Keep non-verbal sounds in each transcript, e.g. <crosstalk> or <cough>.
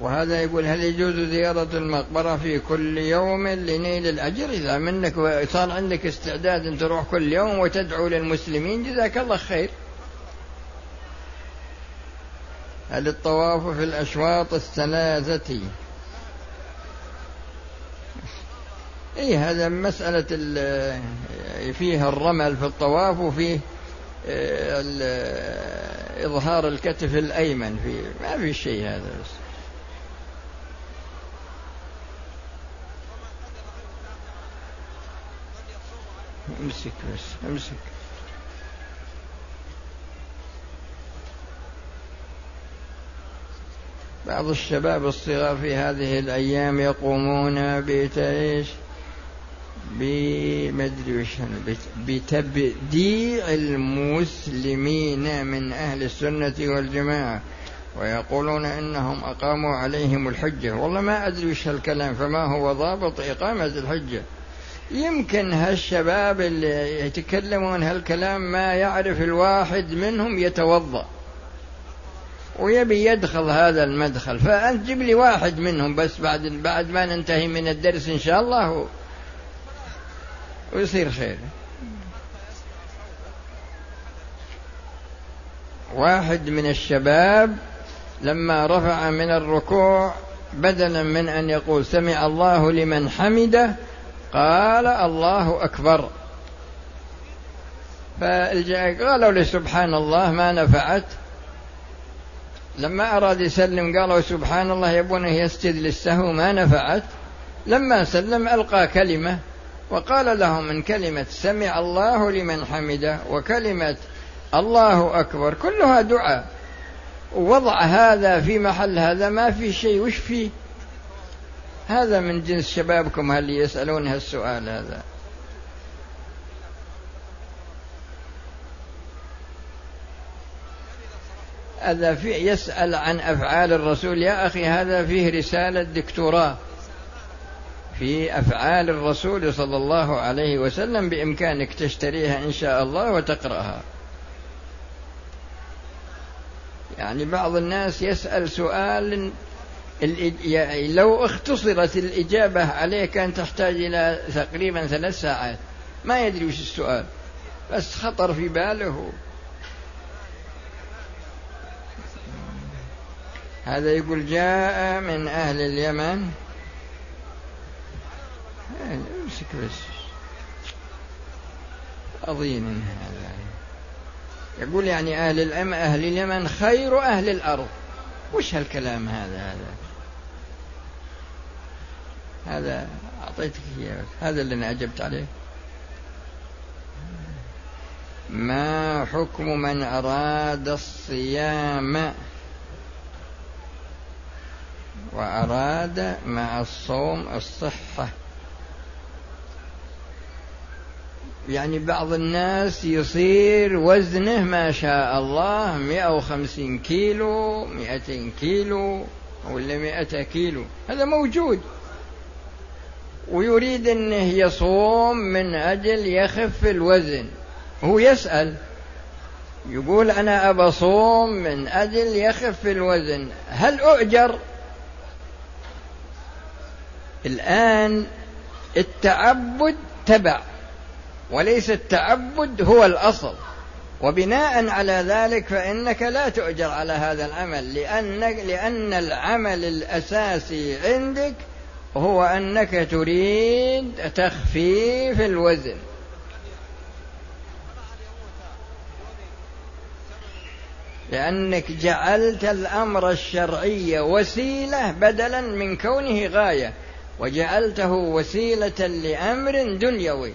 وهذا يقول هل يجوز زيارة المقبرة في كل يوم لنيل الأجر؟ إذا منك صار عندك استعداد أن تروح كل يوم وتدعو للمسلمين جزاك الله خير. هل الطواف في الأشواط الثلاثة؟ اي هذا مسألة فيه الرمل في الطواف وفيه آه، إظهار الكتف الأيمن في ما في شيء هذا بس. امسك بس امسك. بعض الشباب الصغار في هذه الأيام يقومون بتعيش بمدري بتبديع المسلمين من أهل السنة والجماعة. ويقولون إنهم أقاموا عليهم الحجة. والله ما أدري وش هالكلام فما هو ضابط إقامة الحجة. يمكن هالشباب اللي يتكلمون هالكلام ما يعرف الواحد منهم يتوضأ ويبي يدخل هذا المدخل. فأنت جيب لي واحد منهم بس بعد بعد ما ننتهي من الدرس إن شاء الله ويصير خير. واحد من الشباب لما رفع من الركوع بدلا من أن يقول سمع الله لمن حمده قال الله أكبر. قالوا له سبحان الله ما نفعت. لما أراد يسلم قالوا سبحان الله يبونه يسجد للسهو ما نفعت. لما سلم ألقى كلمة وقال لهم من كلمة سمع الله لمن حمده وكلمة الله أكبر. كلها دعاء. ووضع هذا في محل هذا ما في شيء. وش فيه؟ هذا من جنس شبابكم هل يسألون هالسؤال هذا؟ هذا في يسأل عن أفعال الرسول. يا أخي هذا فيه رسالة دكتوراه. في أفعال الرسول صلى الله عليه وسلم بإمكانك تشتريها إن شاء الله وتقرأها. يعني بعض الناس يسأل سؤال لو اختصرت الإجابة عليه كان تحتاج إلى تقريبا ثلاث ساعات. ما يدري وش السؤال. بس خطر في باله. هذا يقول جاء من أهل اليمن. امسك بس. أظين هذا. يقول يعني أهل الأم أهل اليمن خير أهل الأرض. وش هالكلام هذا؟ هذا هذا أعطيتك إياه. هذا اللي أنا أجبت عليه. ما حكم من أراد الصيام وأراد مع الصوم الصحة؟ يعني بعض الناس يصير وزنه ما شاء الله مئة وخمسين كيلو مئتين كيلو ولا مئة كيلو. هذا موجود. ويريد أنه يصوم من أجل يخف الوزن. هو يسأل. يقول أنا أبى صوم من أجل يخف الوزن. هل أؤجر؟ الآن التعبد تبع وليس التعبد هو الأصل. وبناء على ذلك فإنك لا تؤجر على هذا العمل لأن لأن العمل الأساسي عندك هو أنك تريد تخفيف الوزن. لأنك جعلت الأمر الشرعي وسيلة بدلا من كونه غاية وجعلته وسيلة لأمر دنيوي.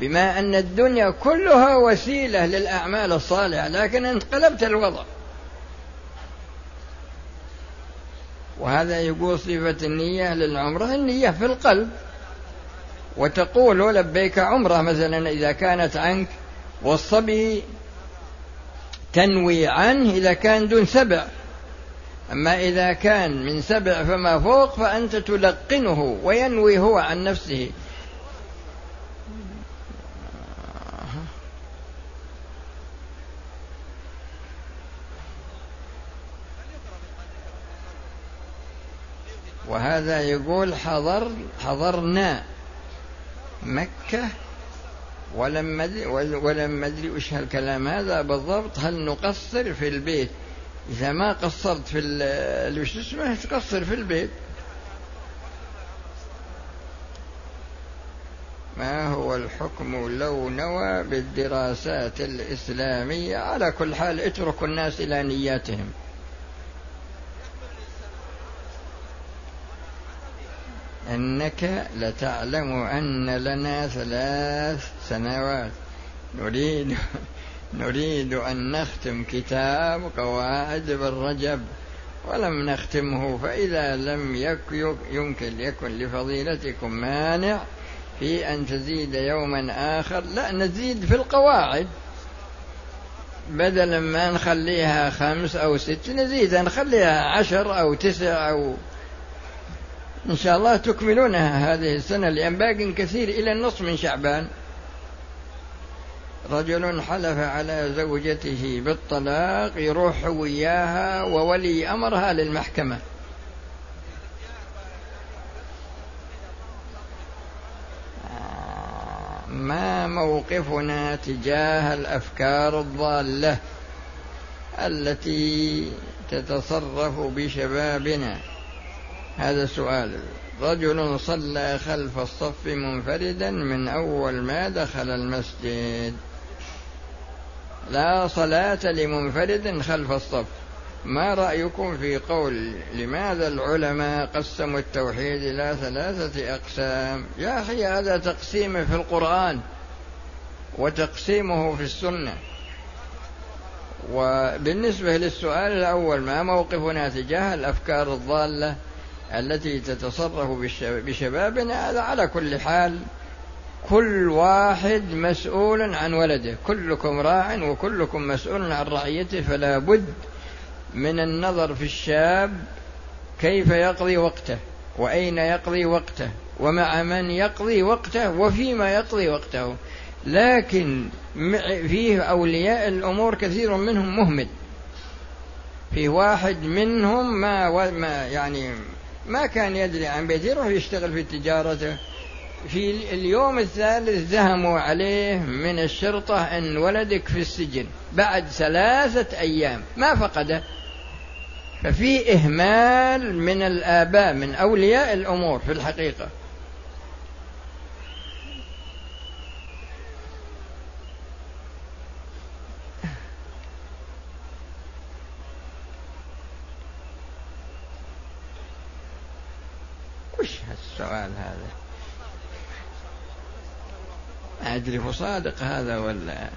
بما أن الدنيا كلها وسيلة للأعمال الصالحة لكن أنت قلبت الوضع. وهذا يقول صفة النية للعمرة النية في القلب. وتقول لبيك عمرة مثلا إذا كانت عنك والصبي تنوي عنه إذا كان دون سبع. أما إذا كان من سبع فما فوق فأنت تلقنه وينوي هو عن نفسه. وهذا يقول حضر حضرنا مكة ولم أدري ولم أدري وش هالكلام هذا بالضبط. هل نقصر في البيت؟ إذا ما قصرت في وش اسمه؟ تقصر في البيت. ما هو الحكم لو نوى بالدراسات الإسلامية؟ على كل حال اتركوا الناس إلى نياتهم. إنك لتعلم أن لنا ثلاث سنوات. نريد <laughs> نريد أن نختم كتاب قواعد بالرجب. ولم نختمه فإذا لم يك يمكن يكن لفضيلتكم مانع في أن تزيد يوما آخر. لا نزيد في القواعد. بدلا ما نخليها خمس أو ست نزيد نخليها عشر أو تسع أو إن شاء الله تكملونها هذه السنة لأن باق كثير إلى النصف من شعبان. رجل حلف على زوجته بالطلاق يروح وياها وولي أمرها للمحكمة. ما موقفنا تجاه الأفكار الضالة التي تتصرف بشبابنا؟ هذا سؤال. رجل صلى خلف الصف منفردا من أول ما دخل المسجد. لا صلاة لمنفرد خلف الصف. ما رأيكم في قول لماذا العلماء قسموا التوحيد إلى ثلاثة أقسام؟ يا أخي هذا تقسيم في القرآن وتقسيمه في السنة. وبالنسبة للسؤال الأول ما موقفنا تجاه الأفكار الضالة؟ التي تتصرف بشبابنا على كل حال كل واحد مسؤول عن ولده. كلكم راع وكلكم مسؤول عن رعيته فلا بد من النظر في الشاب كيف يقضي وقته وأين يقضي وقته ومع من يقضي وقته وفيما يقضي وقته. لكن فيه أولياء الأمور كثير منهم مهمل. في واحد منهم ما ما يعني ما كان يدري عن بيته يروح يشتغل في تجارته. في اليوم الثالث زهموا عليه من الشرطة أن ولدك في السجن بعد ثلاثة أيام ما فقده. ففي إهمال من الآباء من أولياء الأمور في الحقيقة. وش هالسؤال هذا؟ أدري صادق هذا ولا؟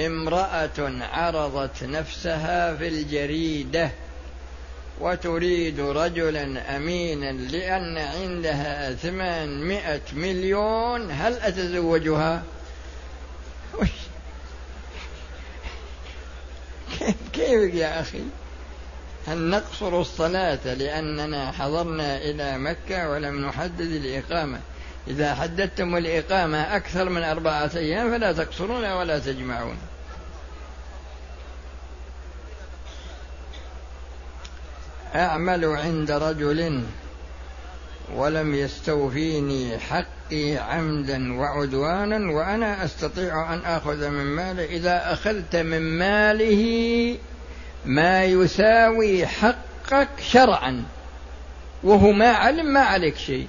امرأة عرضت نفسها في الجريدة وتريد رجلا أمينا لأن عندها ثمانمائة مليون هل أتزوجها؟ كيف يا أخي؟ هل نقصر الصلاة لأننا حضرنا إلى مكة ولم نحدد الإقامة. إذا حددتم الإقامة أكثر من أربعة أيام فلا تقصرون ولا تجمعون. أعمل عند رجل ولم يستوفيني حقي عمدا وعدوانا وأنا أستطيع أن آخذ من ماله. إذا أخذت من ماله ما يساوي حقك شرعا وهو ما علم ما عليك شيء.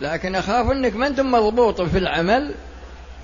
لكن أخاف أنك ما أنت مضبوط في العمل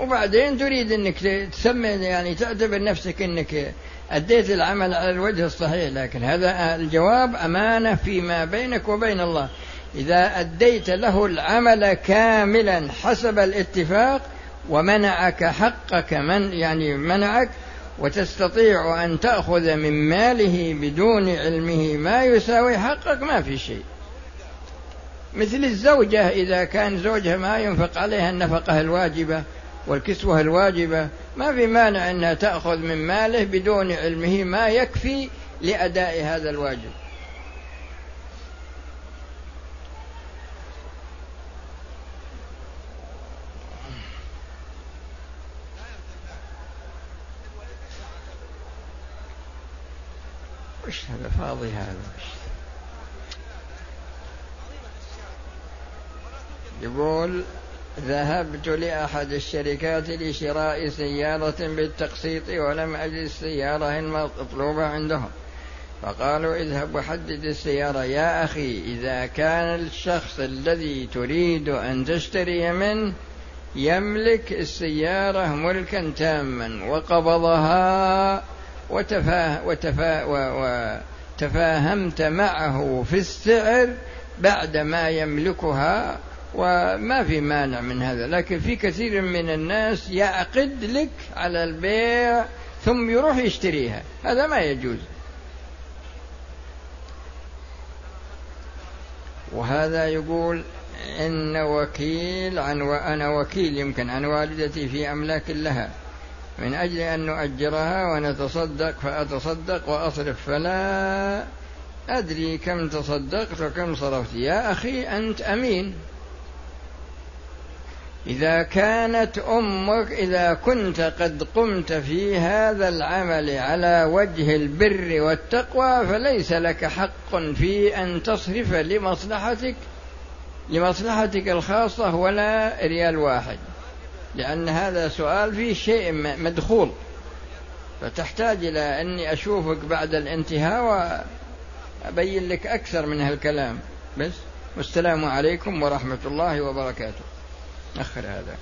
وبعدين تريد أنك تسمي يعني تعتبر نفسك أنك أديت العمل على الوجه الصحيح. لكن هذا الجواب أمانة فيما بينك وبين الله. إذا أديت له العمل كاملا حسب الاتفاق ومنعك حقك من يعني منعك وتستطيع أن تأخذ من ماله بدون علمه ما يساوي حقك ما في شيء. مثل الزوجة إذا كان زوجها ما ينفق عليها النفقة الواجبة والكسوة الواجبة ما في مانع أنها تأخذ من ماله بدون علمه ما يكفي لأداء هذا الواجب. وش هذا؟ فاضي هذا. وش يقول ذهبت لأحد الشركات لشراء سيارة بالتقسيط ولم أجد السيارة المطلوبة عندهم. فقالوا اذهب وحدد السيارة. يا أخي إذا كان الشخص الذي تريد أن تشتري منه يملك السيارة ملكا تاما وقبضها وتفاه وتفا وتفاهمت معه في السعر بعد ما يملكها وما في مانع من هذا. لكن في كثير من الناس يعقد لك على البيع ثم يروح يشتريها. هذا ما يجوز. وهذا يقول إن وكيل عن وأنا وكيل يمكن عن والدتي في أملاك لها. من أجل أن نؤجرها ونتصدق فأتصدق وأصرف. فلا أدري كم تصدقت وكم صرفت. يا أخي أنت أمين. إذا كانت أمك إذا كنت قد قمت في هذا العمل على وجه البر والتقوى فليس لك حق في أن تصرف لمصلحتك لمصلحتك الخاصة ولا ريال واحد. لأن هذا سؤال فيه شيء مدخول. فتحتاج إلى أني أشوفك بعد الانتهاء وأبين لك أكثر من هالكلام. بس والسلام عليكم ورحمة الله وبركاته. أخر هذا.